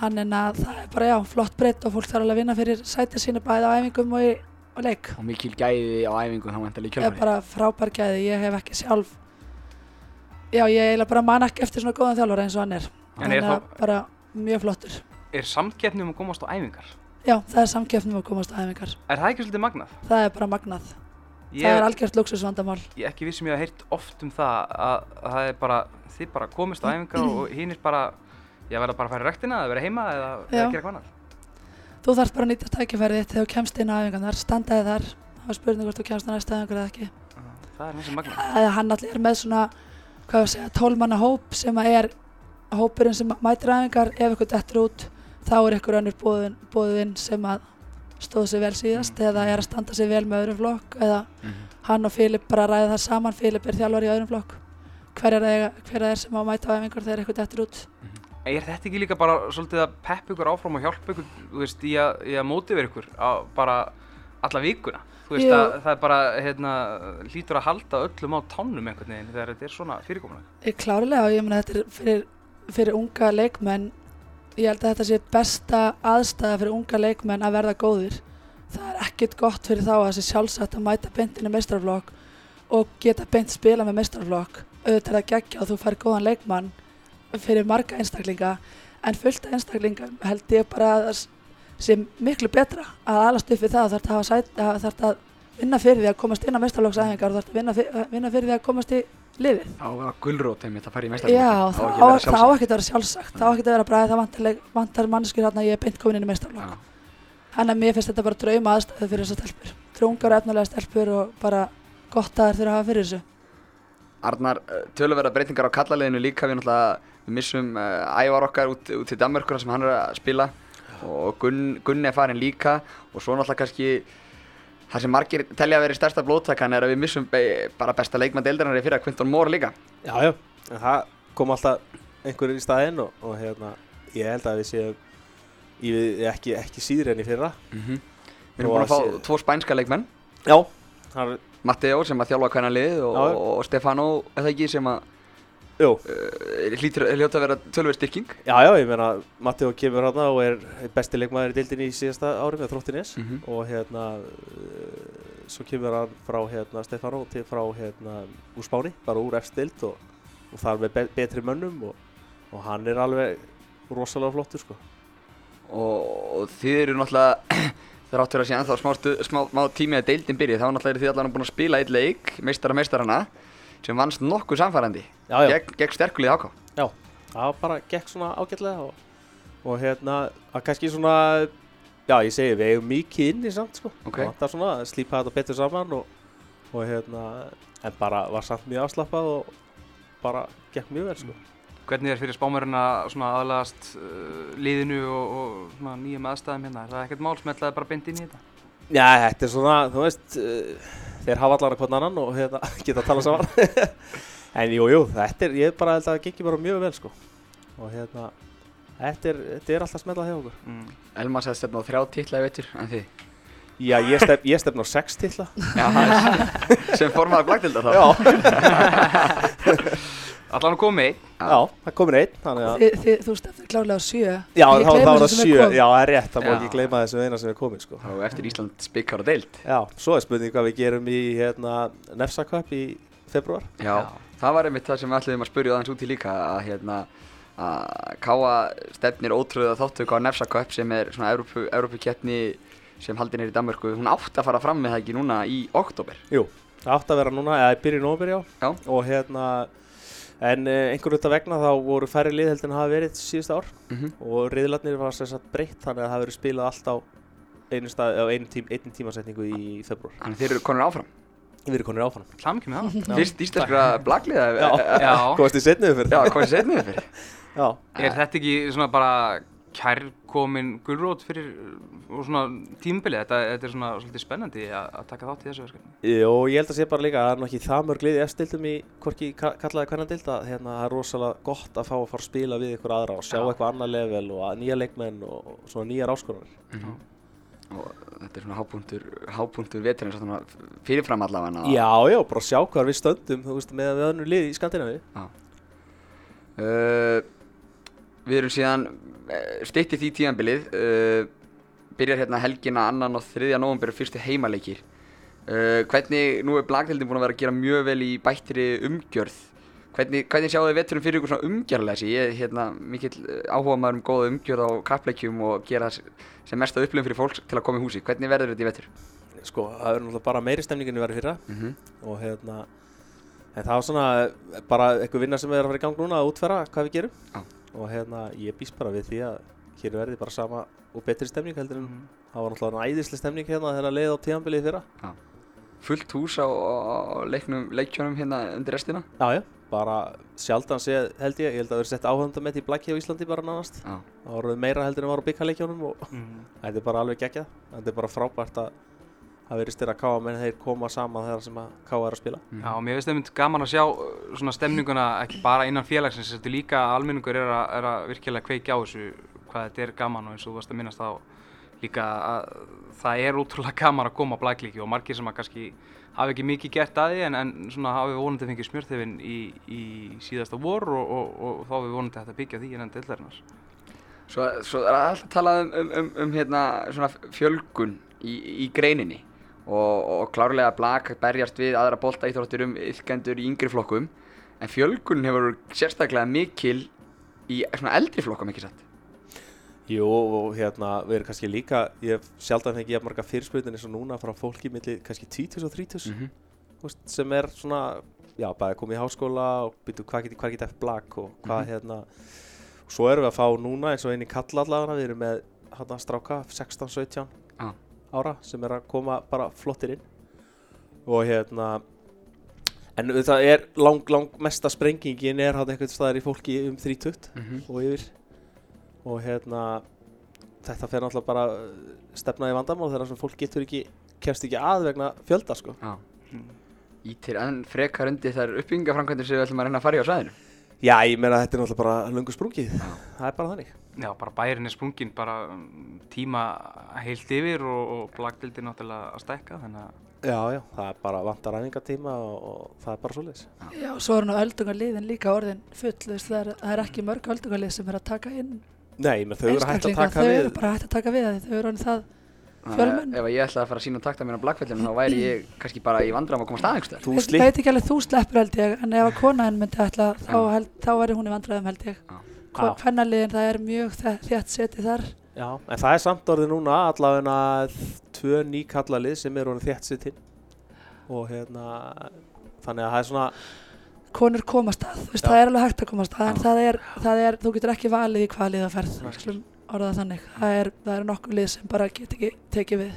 Hann en að það er bara, já, flott breytt og fólk þarf alveg að vinna fyrir sætið sínu bæði á æfingum og í og leik. Og mikil gæði á æfingu þá vantar líka Það er kjölfarið. bara frábær gæði, ég hef ekki sjálf, já, ég eiginlega bara man ekki eftir svona góðan þjálfara eins og hann er. En Hann er er þá- bara mjög flottur. Er samkeppni um að komast á æfingar? Já, það er samkeppnum að komast á æfingar. Er það ekki svolítið magnað? Það er bara magnað. Ég Það er algjört luxusvandamál. ég ekki vissum ég að heyrt oft um það að, að það er bara, þið bara komist á æfingar og hinnir bara, ég verða bara að fara í rektina eða vera heima eða, eða gera hvað annað. Þú þarfst bara að nýta tækifærið þegar þú kemst inn á æfingarnar, standaði þar, það var spurning hvort þú kemst á næsta æfingar eða ekki. Það er hansi magnað. Eða hann allir er með svona, hvað ég segja, tólmanna hóp sem er hópurinn sem mætir æfingar, ef ykkur dettur út, þá er ykkur önnur bóðin sem að stóð sig vel síðast eða er að standa sig vel með öðrum flokk eða Mhm. hann og Filip bara ræða það saman, Filip er þjálfar í öðrum flokk. Hver er, hver er sem á að mæta á æfingar þegar ykkur dettur út? Er þetta ekki líka bara svolítið að peppa ykkur áfram og hjálpa ykkur, veist, í að, í að mótivera ykkur á bara alla vikuna? Veist að það er bara, hérna, hlýtur að halda öllum á tánum einhvern veginn þegar þetta er svona fyrirkomulega. Klárlega og ég meina þetta er fyrir, fyrir unga leikmenn ég held að þetta sé besta aðstæða fyrir unga leikmenn að verða góðir. Það er ekkert gott fyrir þá að það sé sjálfsagt að mæta beint inn í meistarflokk og geta beint spila með meistarflokk auðvitað er það geggja og þú fær góðan leikmann fyrir marga einstaklinga en fullt af einstaklingum held ég bara að það sé miklu betra að alast upp við það þarf að sæt, að, að vinna fyrir því að komast inn á meistarflokksæfingar og þarf að vinna, fyr- vinna fyrir því að komast í liðið. Þá var gulrót einmitt að fara í meistarflokk. Já, á það ekki á að vera það á ekki að vera sjálfsagt, það á ekki að vera bara það vantar, leik- vantar mannskjur hérna ég er beint komin inn í meistarflokk. Já. Þannig að mér finnst þetta bara drauma aðstæðu fyrir þessar stelpur. Trungar og efnulega stelpur og bara gott að þær þurfa að hafa fyrir þessu. Arnar, eh, töluverða breytingar á kallaliðinu líka, við náttúrulega við missum uh, ævar okkar út, út til Danmörkur þar sem hann er að spila og Gunn, Gunni er farin líka og svo náttúrulega kannski það sem margir telja að vera stærsta blóttakan er að við missum bara besta leikmann deildarinnar í fyrra Quinton Moore líka. Já, já, en það kom alltaf einhverjir í staðinn og, og hérna, ég held að við séum í, ekki, ekki síður enn í fyrra. Við erum búin að fá sé- tvo spænska leikmenn, Já, er, Matteo sem að þjálfa hvernig lið og, og, og Stefano, eða ekki, sem að hljóta að vera tölverð styrking. já, já, ég meina, Matteo kemur hérna og er besti leikmaður í dildinni í síðasta ári með þróttinnes Mm -hmm. og hérna, uh, svo kemur hann frá hérna Stefano til frá hérna úr Spáni, bara úr efst dild og, og þar með be betri mönnum og, og hann er alveg rosalega flottur, sko. og, og þið eru náttúrulega þráttur að sé ennþá smá, smá, smá tími að deildin byrji þá náttúrulega eru þið allan búin að spila eitt leik meistara meistarana sem vannst nokkuð samfærandi Já, já. gegn, gegn sterkulið áká Já, það bara gekk svona ágætlega og, og hérna, að kannski svona, já ég segi við eigum mikið inni samt sko. Ok. Það vantar svona að slípa þetta betur saman og, og hérna, en bara var samt mjög afslappað og bara gekk mjög vel sko. Hvernig er fyrir spámörinn að svona aðlagast uh, liðinu og, og svona nýjum aðstæðum hérna? Er það ekkert mál smellaði bara beint inn í þetta? Já, þetta er svona, þú veist, uh, þeir hafa allar að hvern annan og hérna, geta að tala saman. en jú, jú, þetta er, ég bara held að það gengi bara mjög vel sko. Og hérna, þetta er, þetta er alltaf smellað hjá okkur. Mm. Elma sagði stefna á þrjá titla í veitur en þið Já, ég, stef, ég stefn á sex titla. Já, sem formaður blagdildar þá Já. Allan að komi einn. Já, það komir einn, að... Þú stefnir klárlega á sjö. Já, þá, var það sjö, já, það er rétt, það má Já. ekki gleyma þessu eina sem er komin, sko. þá eftir Ísland spikar og deild Já, svo er spurning hvað við gerum í, hérna, Nefsa Cup í februar. Já, það var einmitt það sem við ætluðum að spurja aðeins út í líka að hérna að Káa stefnir ótrúða þáttöku á Nefsa Cup sem er svona Evrópu, Evrópukeppni sem haldin er í Danmörku hún átti að fara fram með það ekki núna í oktober Jú, það átti að vera núna, eða í byrjun nóvember, já. Já. Og hérna, en uh, einhverju þetta vegna þá voru færri lið heldur en hafa verið síðust ár mm og riðlarnir var sem sagt breytt þannig að það hafi verið spilað allt á einu stað, á einu, tím, einu tímasetningu í februar. Þannig þeir eru konur áfram Við erum konir áfram. Það. Já. Fyrst íslenskra blagliða Já. Já. Komast í setniðu fyrir Já, hvað er setnið fyrir? Já. Er þetta ekki svona bara kærkomin gulrót fyrir uh, og svona tímabilið? Þetta, þetta er svona svolítið spennandi að, að taka þátt í þessu verkefni. Jó, ég held að sé bara líka að það er nú ekki það mörg lið í efstildum í hvorki ka- kallaði hvernig dild að hérna, það er rosalega gott að fá að fara að spila við ykkur aðra og sjá Já. eitthvað annað level og að nýja leikmenn og svona nýjar áskoranir. Og þetta er svona hápunktur, hápunktur veturinn svona fyrirfram allavega Já, já, bara sjá hvað við stöndum, þú veist, með við önnur lið í Skandinavi. Uh, við erum síðan uh, stytti því tíðanbilið uh, byrjar hérna helgina annan og þriðja nóvambur fyrstu heimaleikir uh, hvernig, nú er blagdeldin búin að vera að gera mjög vel í bættri umgjörð hvernig, hvernig sjáu þið veturum fyrir ykkur svona umgjörlega ég er hérna mikill áhuga maður um góða umgjörð á kappleikjum og gera sem mesta upplifum fyrir fólk til að koma í húsi hvernig verður þetta í vetur? Sko, það verður náttúrulega bara meiri stemningin við verið fyrra Mm -hmm. og hérna, en það var svona eh, bara eitthvað vinna sem er að fara í gang núna að útfæra hvað við gerum. Já. Og hérna, ég býst bara við því að hér verði bara sama og betri stemning heldur en það var náttúrulega æðislega stemning hérna þegar leið á tíðanbilið fyrra. fullt hús á, á leiknum, leikjunum hérna undir restina Já, já, bara sjaldan séð held ég, ég held að það verið sett áhundamett í Blackey á Íslandi bara nánast. Já. Það voru meira heldur en var á byggarleikjónum og Mm. þetta er bara alveg geggjað. Þetta er bara frábært að það verið styrir að káa menn þeir koma saman þegar sem að káa er að spila. Já, mér finnst einmitt gaman að sjá uh, svona stemninguna ekki bara innan félagsins, þetta er líka að almenningur er að, er að virkilega kveikja á þessu hvað þetta er gaman og eins og þú varst að minnast á líka að það er útrúlega gaman að koma á blæklíki og margir sem að kannski hafi ekki mikið gert að því en, en svona hafi vonandi fengið smjörþefinn í, í síðasta vor og, og, og, þá hafi vonandi hægt að byggja því innan deildarinnar. Svo, svo er alltaf talað um, um, um, um hérna, svona fjölgun í, í greininni og, og klárlega blag berjast við aðra bolta íþróttir um yfkendur í yngri flokkum en fjölgun hefur sérstaklega mikil í svona eldri flokkum ekki satt Jú, og hérna, við erum kannski líka, ég hef sjaldan fengið jafn marga fyrirspurnin eins og núna frá fólki milli kannski 20 og 30 -hmm. þú veist, sem er svona já, bæði komið í háskóla og byrju hvað get, hvað get eftir blag og hvað Mhm. hérna svo erum við að fá núna eins og einn í kalla allavega við erum með hérna stráka 16-17 Já. Ára sem er að koma bara flottir inn og hérna en það er lang, lang mesta sprengingin er hann eitthvað staðar í fólki um 30 Mhm. og yfir og hérna þetta fer náttúrulega bara uh, stefna í vandamál þegar sem fólk getur ekki kemst ekki að vegna fjölda sko Já. Ítir enn frekar undir þær uppbyggingaframkvæmdir sem við ætlum að reyna að fara í á svæðinu. Já, ég meina að þetta er náttúrulega bara lungu sprungið. Það er bara þannig. Já, bara bærin er sprungin, bara um, tíma heilt yfir og, og blagdildin náttúrulega að stækka, þannig að Já, já, það er bara vantar æfingatíma og, og það er bara svoleiðis. Já, svo er nú öldungarliðin líka orðin full, veist, það er, það er ekki mörg öldungarlið sem er að taka inn Nei, menn þau eru hægt að taka þau við eru bara hægt að taka við því þau eru orðin það Fjölmenn. Ef ég ætlaði að fara að sína takta mér á blagfellinu þá væri ég kannski bara í vandram að koma staðingstöð. Þú veit ekki alveg þú sleppur held ég en ef að konaðin myndi ætla þá, held, þá væri hún í vandræðum held ég. Hvernaliðin það er mjög þétt setið þar. Já, en það er samt orðið núna allavega tvö ný kallalið sem eru orðið þétt inn og hérna þannig að það er svona konur komast að, þú veist, það er alveg hægt að komast að en það er, það er, þú getur ekki valið í hvað lið að ferð, orða þannig það er, það er nokkuð lið sem bara get ekki tekið við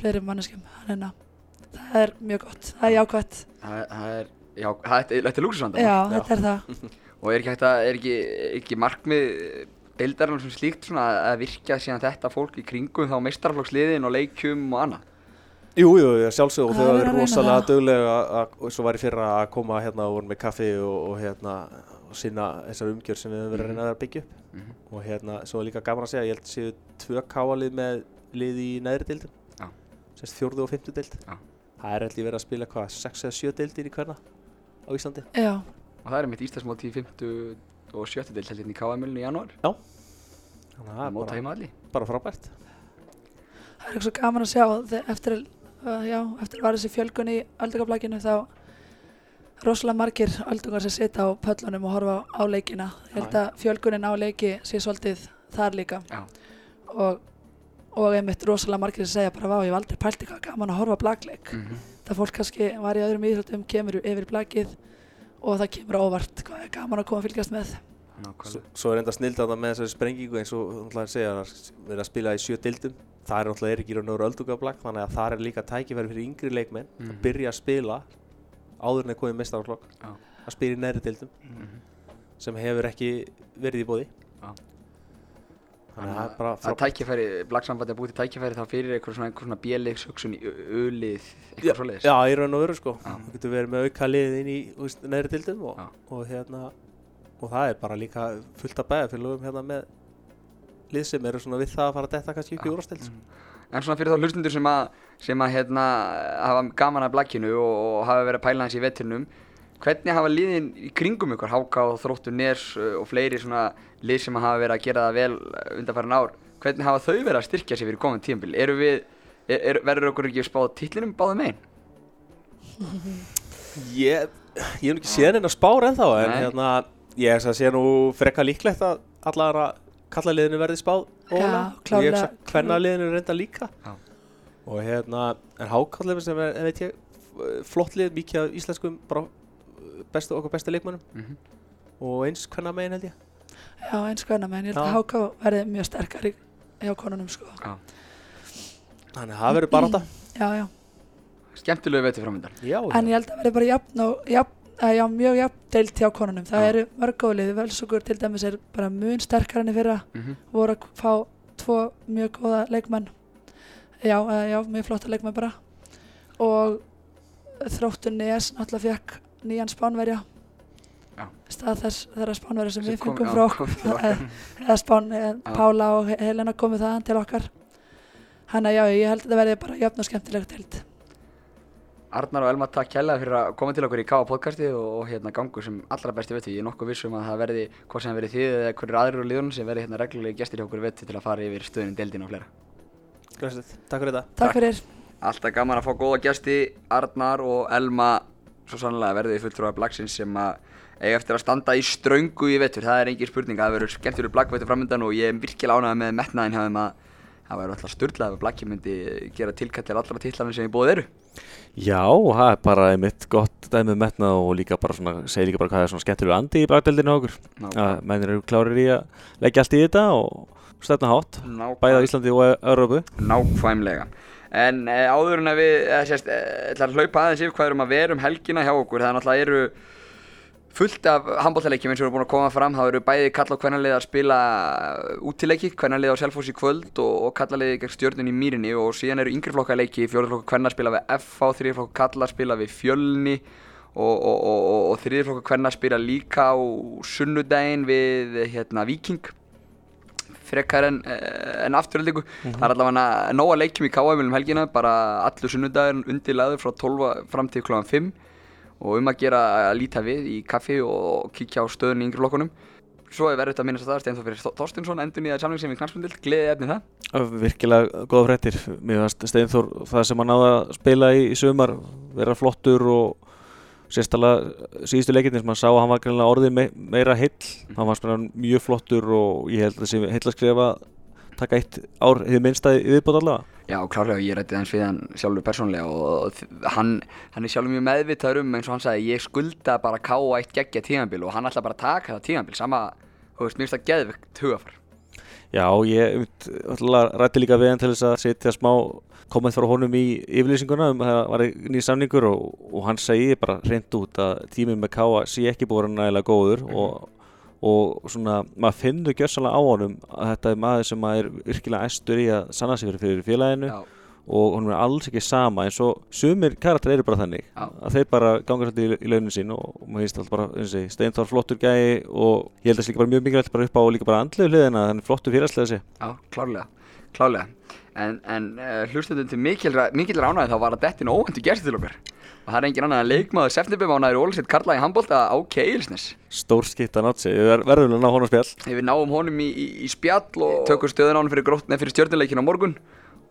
fleiri manneskjum þannig að það er mjög gott það er jákvætt, Það er- það er, já, það er, þetta er lúksusvandam. já, þetta er það Og er ekki hægt að, er ekki, ekki markmið deildarinnar sem slíkt svona að virkja síðan þetta fólk í kringum þá meistarflokksliðin og leikjum og annað? Jú, jú, jú, sjálfsög og Það þau er hafa verið að verið reyna rosalega það. duglega að, og svo var í fyrra að koma hérna og voru með kaffi og, og hérna sinna þessar umgjör sem við höfum verið að reyna að byggja upp Mhm. og hérna, svo er líka gaman að segja, ég held séu tvö káalið með lið í neðri deildum Já. sérst fjórðu og fymtu deild Já. það er held ég verið að spila hvað, sex eða sjö deildir í hverna á Íslandi já, Og það er mitt Íslandsmóti í 50 og 70 deild heldur í KM-ulinu í janúar. þannig að það er Móta bara, heima allir. bara frábært það er eitthvað svo gaman að sjá eftir, uh, já, eftir að var þessi fjölgun í öldungarblækinu þá rosalega margir öldungar sem sita á pöllunum og horfa á leikina. Ég held að fjölgunin á leiki sé svolítið þar líka. Og, og einmitt rosalega margir sem segja bara vá, ég hef aldrei pælt eitthvað gaman að horfa blagleik Mm það fólk kannski var í öðrum íþróttum kemur yfir blagið og það kemur óvart hvað er gaman að koma að fylgjast með. Svo, Nákvæmlega. svo er enda snild að með þessari sprengingu eins og náttúrulega að segja að vera að spila í sjö dildum það er náttúrulega er ekki raun og öldungablag þannig að það er líka tækifæri fyrir yngri leikmenn Mhm. að byrja að spila áður en að komið mestaraflokk Já. að spila í neðri dildum Mhm. sem hefur ekki verið í bóði Já. þannig að það er bara Það er frábært tækifæri, blagsambandi að búið til tækifæri þá fyrir eitthvað svona, eitthvað svona bjelið söksun í ölið, eitthvað svoleiðis. Já, í raun og veru sko þú getur verið með auka lið inn í neðri dildum og, og hérna og það er bara líka fullt af bæðafélögum hérna með lið sem eru svona við það að fara að detta kannski upp í Já. En svona fyrir þá hlustundur sem að, sem að hérna, hafa gaman að blakkinu og, og hafa verið að pæla hans í vetturnum, hvernig hafa liðin í kringum ykkur, Háká, Þróttur, Nes uh, og fleiri svona lið sem hafa verið að gera það vel undanfærin ár, hvernig hafa þau verið að styrkja sig fyrir komandi tímabil? Eru við, er, er, verður okkur ekki spáð titlinum báðum einn? Ég, ég hef ekki séð henni að spára ennþá en hérna, ég sé nú frekka líklegt að allara kallaliðinu verði spáð og ég klárlega, hef hvernaliðinu reynda líka Já. og hérna, en hákallaliðinu sem er, veit ég, flott lið, mikið af íslenskum bara bestu, okkur bestu leikmönnum Mm og eins hvenna megin held ég Já, eins menn, ég held Já. að HK verði mjög sterkar í, hjá konunum sko. þannig að það verður bara átta Já, já. Skemmtilegu vettur framöndan. já, En ég held að verði bara jafn og jafn, að já, mjög jafn deilt hjá konunum. Það Já. eru mörg góðlið, Völsugur til dæmis er bara mun sterkar enn í fyrra, Mm voru að fá tvo mjög góða leikmenn. Já, uh, já, mjög flotta leikmenn bara. Og þróttur Nes náttúrulega fekk nýjan spánverja. Stað þess þeirra spánverja sem við Sem kom- fengum frá okkur. eða spán, eh. Pála og He- Helena komið þaðan til okkar. Þannig að já, ég held að þetta verði bara jafn og skemmtilegt deild. Arnar og Elma, takk kærlega fyrir að koma til okkur í K.A. podcasti og, og hérna gangu sem allra besti vettur. Ég er nokkuð viss um að það verði, hvort sem verði þið eða hverjur aðrir úr liðunum sem verði hérna reglulegi gestir hjá okkur vettur til að fara yfir stöðunum, deildin og fleira. Græsið, takk fyrir þetta Takk, fyrir. Alltaf gaman að fá góða gesti, Arnar og Elma, svo sannlega verði fulltrúar Blacksins sem að eiga eftir að standa í ströngu í vettur. Það er engin spurning, það verður skemmtilegur Blackvettur framöndan og ég er virkilega ánægð með metnaðin hjá þeim að það væri alltaf styrlað ef Blakki myndi gera tilkallir allra titlarnir sem í bóð eru Já, það er bara einmitt gott dæmið metnað og líka bara svona, segir líka bara hvað er svona skemmtilegur andi í bragdeldinu okkur. Að mennir eru klárir í að leggja allt í þetta og stefna hátt, bæði á Íslandi og Európu. Nákvæmlega. En e, áður en að við, eða sérst, ætla að hlaupa aðeins yfir hvað erum að vera um helgina hjá okkur, það er náttúrulega eru fullt af handbóltaleikjum eins og erum búin að koma fram, það eru bæði kalla og kvennalið að spila útileiki, kvennalið á Selfoss í kvöld og, og kallaliði gegn stjórnun í Mýrinni og síðan eru yngri flokka leiki, fjóriflokka kvenna spila við FH, þrýrflokka kalla spila við Fjölni og, og, og þrýrflokka kvenna spila líka á sunnudaginn við hérna Viking frekar en, en afturhaldingu mm -hmm. það er allavega nóga leikjum í K.A.M. um helgina bara allur sunnudaginn undirlaður frá 12 fram til kl. 5 og um að gera að líta við í kaffi og kíkja á stöðun í yngri flokkunum. Svo er verið að minnast að það Steinþór fyrir Þorstinsson endur nýjaði samling sem við knallspundild, gleðið efni það. Virkilega góða fréttir. Mér finnst Steinþór það sem hann náða að spila í, í sumar vera flottur og sérstaklega síðustu leikinni sem hann sá að hann var orðið me meira heill. Mm. hann var mjög flottur og ég held að það sé heil að skrifa taka eitt ár hefur minnstæði viðbót allavega Já, klárlega, ég rætti þess við hann sjálfur persónulega og hann, hann er sjálfur mjög meðvitaður um eins og hann sagði ég skulda bara ká eitt geggja tímanbíl og hann ætla bara að taka það tímanbíl sama, þú veist, mér finnst það geðvikt hugafar Já, ég rætti líka við hann til þess að setja smá komment frá honum í yfirlýsinguna um að það var nýjum samningur og, og hann segi bara reynd út að tíminn með káa sé ekki búin nægilega góður mm -hmm. og og svona maður finnur gjörsanlega á honum að þetta er maður sem er virkilega æstur í að sanna sig fyrir félaginu. Já. og hún er alls ekki sama eins og sumir karakter eru bara þannig. Já. að þeir bara ganga svolítið í, í launin sín og, og maður finnst alltaf bara steinþár flottur gæi og ég held að það er líka bara mjög mikilvægt bara upp á líka bara andlegu hliðina þannig flottur fyrirslega þessi Já, klárlega, klárlega. En, en uh, hlustöndum til mikil ránaði þá var að dettin óvendu gerst til okkar og það er engin annan að leikmaður Sefnibummánaður og Ólisett Karla í handbólta á Keilsnes Stór skipta nátsi, við verðum að ná honum spjall Við náum honum í, í, í spjall og tökum stöðun á hann fyrir, fyrir stjórnuleikin á morgun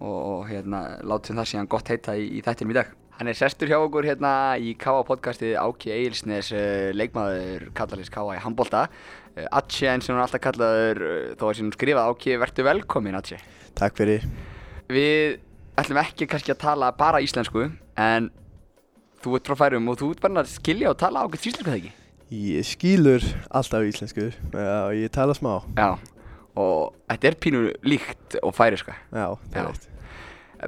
og, hérna látum það síðan gott heita í, í þættinum í dag Hann er sestur hjá okkur hérna í K.A. podcasti Áki Eilsnes uh, leikmaður Kallarins K.A. í handbólta uh, Atje eins og hann alltaf kallaður uh, þó að sem skrifað Áki, verður velkomin Atje Takk fyrir Við ætlum ekki kannski að tala bara íslensku en þú ert frá færum og þú ert bara að skilja og tala ákveðt íslensku þegar ekki? Ég skilur alltaf íslensku og ég tala smá. Já, og þetta er pínu líkt og færiska. Já, það er eitt.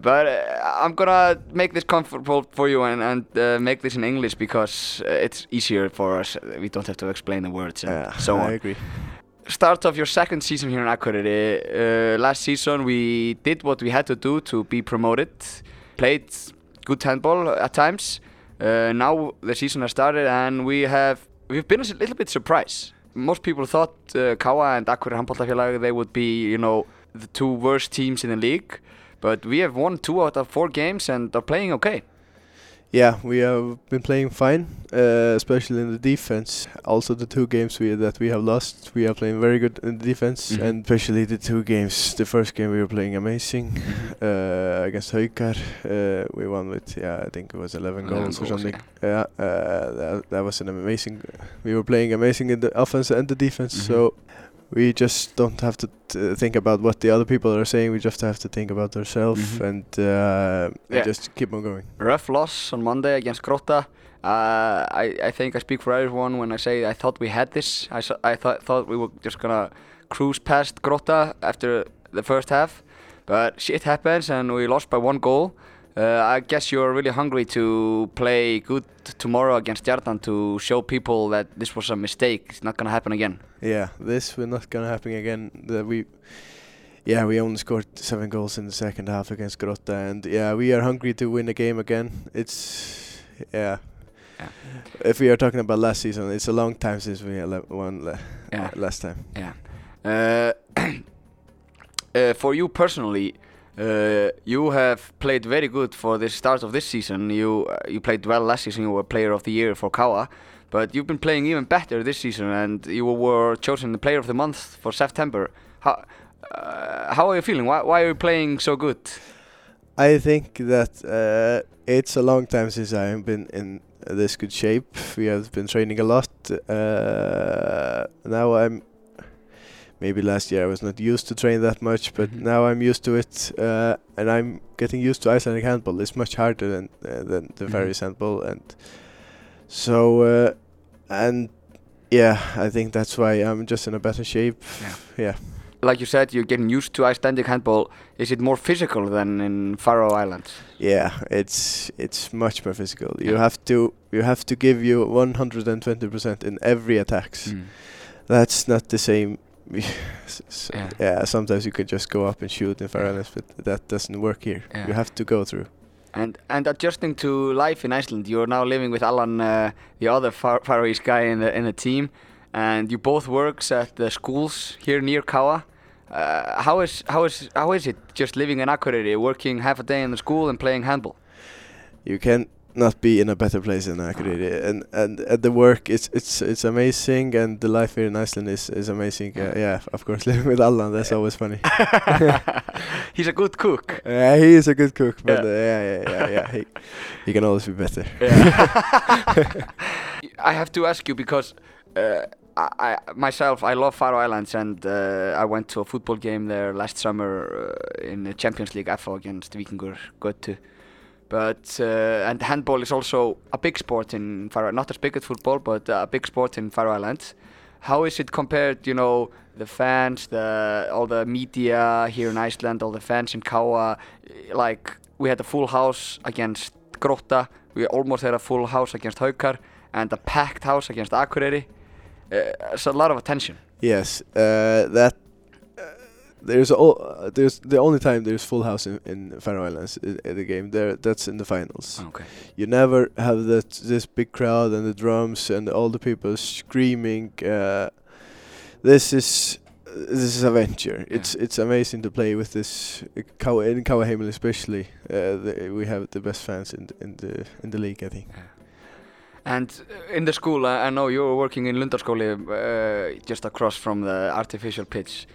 But uh, I'm gonna make this comfortable for you and, and uh, make this in English because uh, it's easier for us. We don't have to explain the words and yeah, so on. I agree. Start of your second season here in Akureyri. Uh, last season we did what we had to do to be promoted. Played good handball at times. Uh, now the season has started and we have we've been a little bit surprised. Most people thought uh, Kawa and Akureyri Handbóltafélag they would be you know the two worst teams in the league, but we have won two out of four games and are playing okay. Yeah, we have been playing fine, uh, especially in the defense. Also, the two games we that we have lost, we are playing very good in the defense, Mhm. and especially the two games. The first game we were playing amazing uh, against Haukar. Uh, we won with yeah, I think it was 11, 11 goals, or something. Yeah, uh, that, that was an amazing. We were playing amazing in the offense and the defense. Mhm. So we just don't have to t- think about what the other people are saying. We just have to think about ourselves Mhm. and, uh, Yeah. and just keep on going. Rough loss on Monday against Grota. Uh, I, I think I speak for everyone when I say I thought we had this. I, I thought thought we were just gonna cruise past Grota after the first half, but shit happens and we lost by one goal. Uh, I guess you're really hungry to play good tomorrow against Jardan to show people that this was a mistake. It's not gonna happen again. Yeah, this will not gonna happen again. That we, yeah, we only scored seven goals in the second half against Grotta, and yeah, we are hungry to win the game again. It's yeah. Yeah. If we are talking about last season, it's a long time since we won le- Yeah. last time. Yeah. Uh, uh, for you personally, uh, you have played very good for the start of this season. You uh, you played well last season. You were Player of the Year for Kawa, but you've been playing even better this season, and you were chosen the Player of the Month for September. How uh, how are you feeling? Why why are you playing so good? I think that uh, it's a long time since I have been in this good shape. We have been training a lot. Uh, now I'm maybe last year I was not used to train that much, but Mhm. now I'm used to it, uh, and I'm getting used to Icelandic handball. It's much harder than uh, than the Mhm. Faroese handball, and so uh, and yeah, I think that's why I'm just in a better shape. Yeah. yeah. Like you said, you're getting used to Icelandic handball. Is it more physical than in Faroe Islands? Yeah, it's it's much more physical. You Yeah. have to you have to give you 120% in every attacks. Mm. That's not the same. S- s- Yeah. yeah, sometimes you could just go up and shoot in Faroe Islands, but that doesn't work here. Yeah. You have to go through. And and adjusting to life in Iceland, you're now living with Alan, uh, the other Far Faroese guy in the in the team, and you both works at the schools here near Kawa. Uh, how is how is how is it just living in Akureyri, working half a day in the school and playing handball? You can not be in a better place than Akureyri, and and at the work it's it's it's amazing, and the life here in Iceland is is amazing. Uh, yeah, of course, living with Allan, that's always funny. He's a good cook. Yeah, he is a good cook, but Yeah. uh, yeah, yeah, yeah, yeah. He he can always be better. I have to ask you because uh, I, I myself I love Faroe Islands and uh, I went to a football game there last summer uh, in the Champions League FO against Vikingur Götu. But uh, and handball is also a big sport in Faroe, not as big as football, but a big sport in Faroe Islands. How is it compared? You know, the fans, the all the media here in Iceland, all the fans in Kawa. Like we had a full house against Grótta. We almost had a full house against Haukar, and a packed house against Akureyri. Uh, it's a lot of attention. Yes, uh, that there's all there's the only time there's full house in, in Faroe Islands in, in the game. There, that's in the finals. Okay. You never have that this big crowd and the drums and all the people screaming. Uh, this is this is a venture. It's it's amazing to play with this uh, in Kawaheimel especially. Uh, the, we have the best fans in the, in the in the league, I think. And uh, in the school, I, I know you were working in Lundarskóli, uh, just across from the artificial pitch,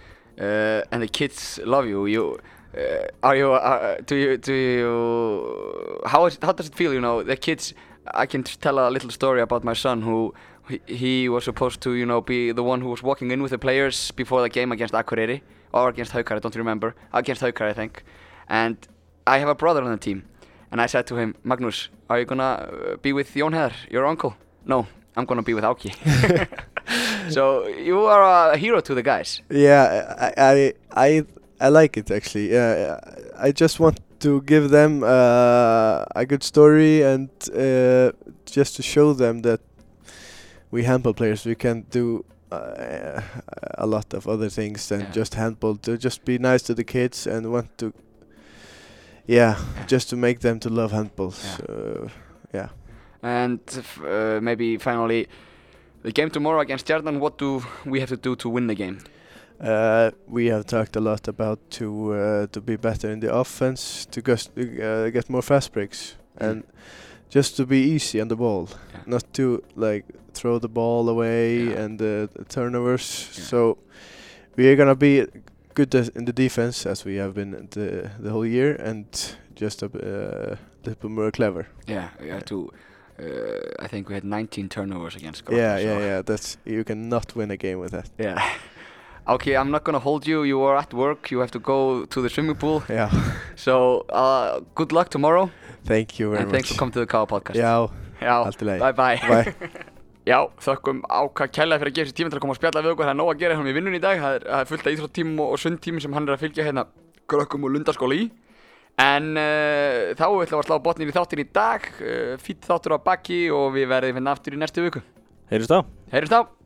uh, and the kids love you. You uh, are you? Uh, do you? Do you? How is? How does it feel? You know, the kids. I can tell a little story about my son who. He, he was supposed to, you know, be the one who was walking in with the players before the game against Akureyri or against Haukar. I don't remember. Against Haukar, I think. And I have a brother on the team, and I said to him, Magnus, are you gonna uh, be with Jón Heðar, your uncle? No, I'm gonna be with Auki. so you are a hero to the guys. Yeah, I I I, I like it actually. Yeah, I just want to give them uh, a good story and uh, just to show them that we handball players we can do uh, a lot of other things than Yeah. just handball. To just be nice to the kids and want to, yeah, just to make them to love handball. Yeah. So, yeah. And f- uh, maybe finally, the game tomorrow against Stjarnan. What do we have to do to win the game? Uh, we have talked a lot about to uh, to be better in the offense, to uh, get more fast breaks, Mm. and just to be easy on the ball, Yeah. not to like throw the ball away Yeah. and uh, the turnovers. Yeah. So we are gonna be good as- in the defense as we have been the the whole year, and just a uh, little bit more clever. Yeah, we have to. Uh, I think we had 19 turnovers against Grótta. yeah, so- yeah, yeah. That's you cannot win a game with that. Yeah. Okay, I'm not gonna hold you. You are at work. You have to go to the swimming pool. Yeah. So, uh, good luck tomorrow. Thank you very and much. thanks for coming to the Kawa podcast. Já, Já. allt í lagi. Bye bye. Bye. Já, þökkum ákvað kælega fyrir að gefa sér tíma til að koma og spjalla við okkur. Það er nóg að gera hérna í vinnunni í dag. Það er, það er fullt af íþróttímum og, og sundtímum sem hann er að fylgja hérna grökkum og lundaskóla í. En uh, þá ætlum við að slá botnin í þáttin í dag. Uh, Fýtt þáttur á baki og við verðum hérna aftur í næstu viku. Heyrjumst á. Heyrjumst á!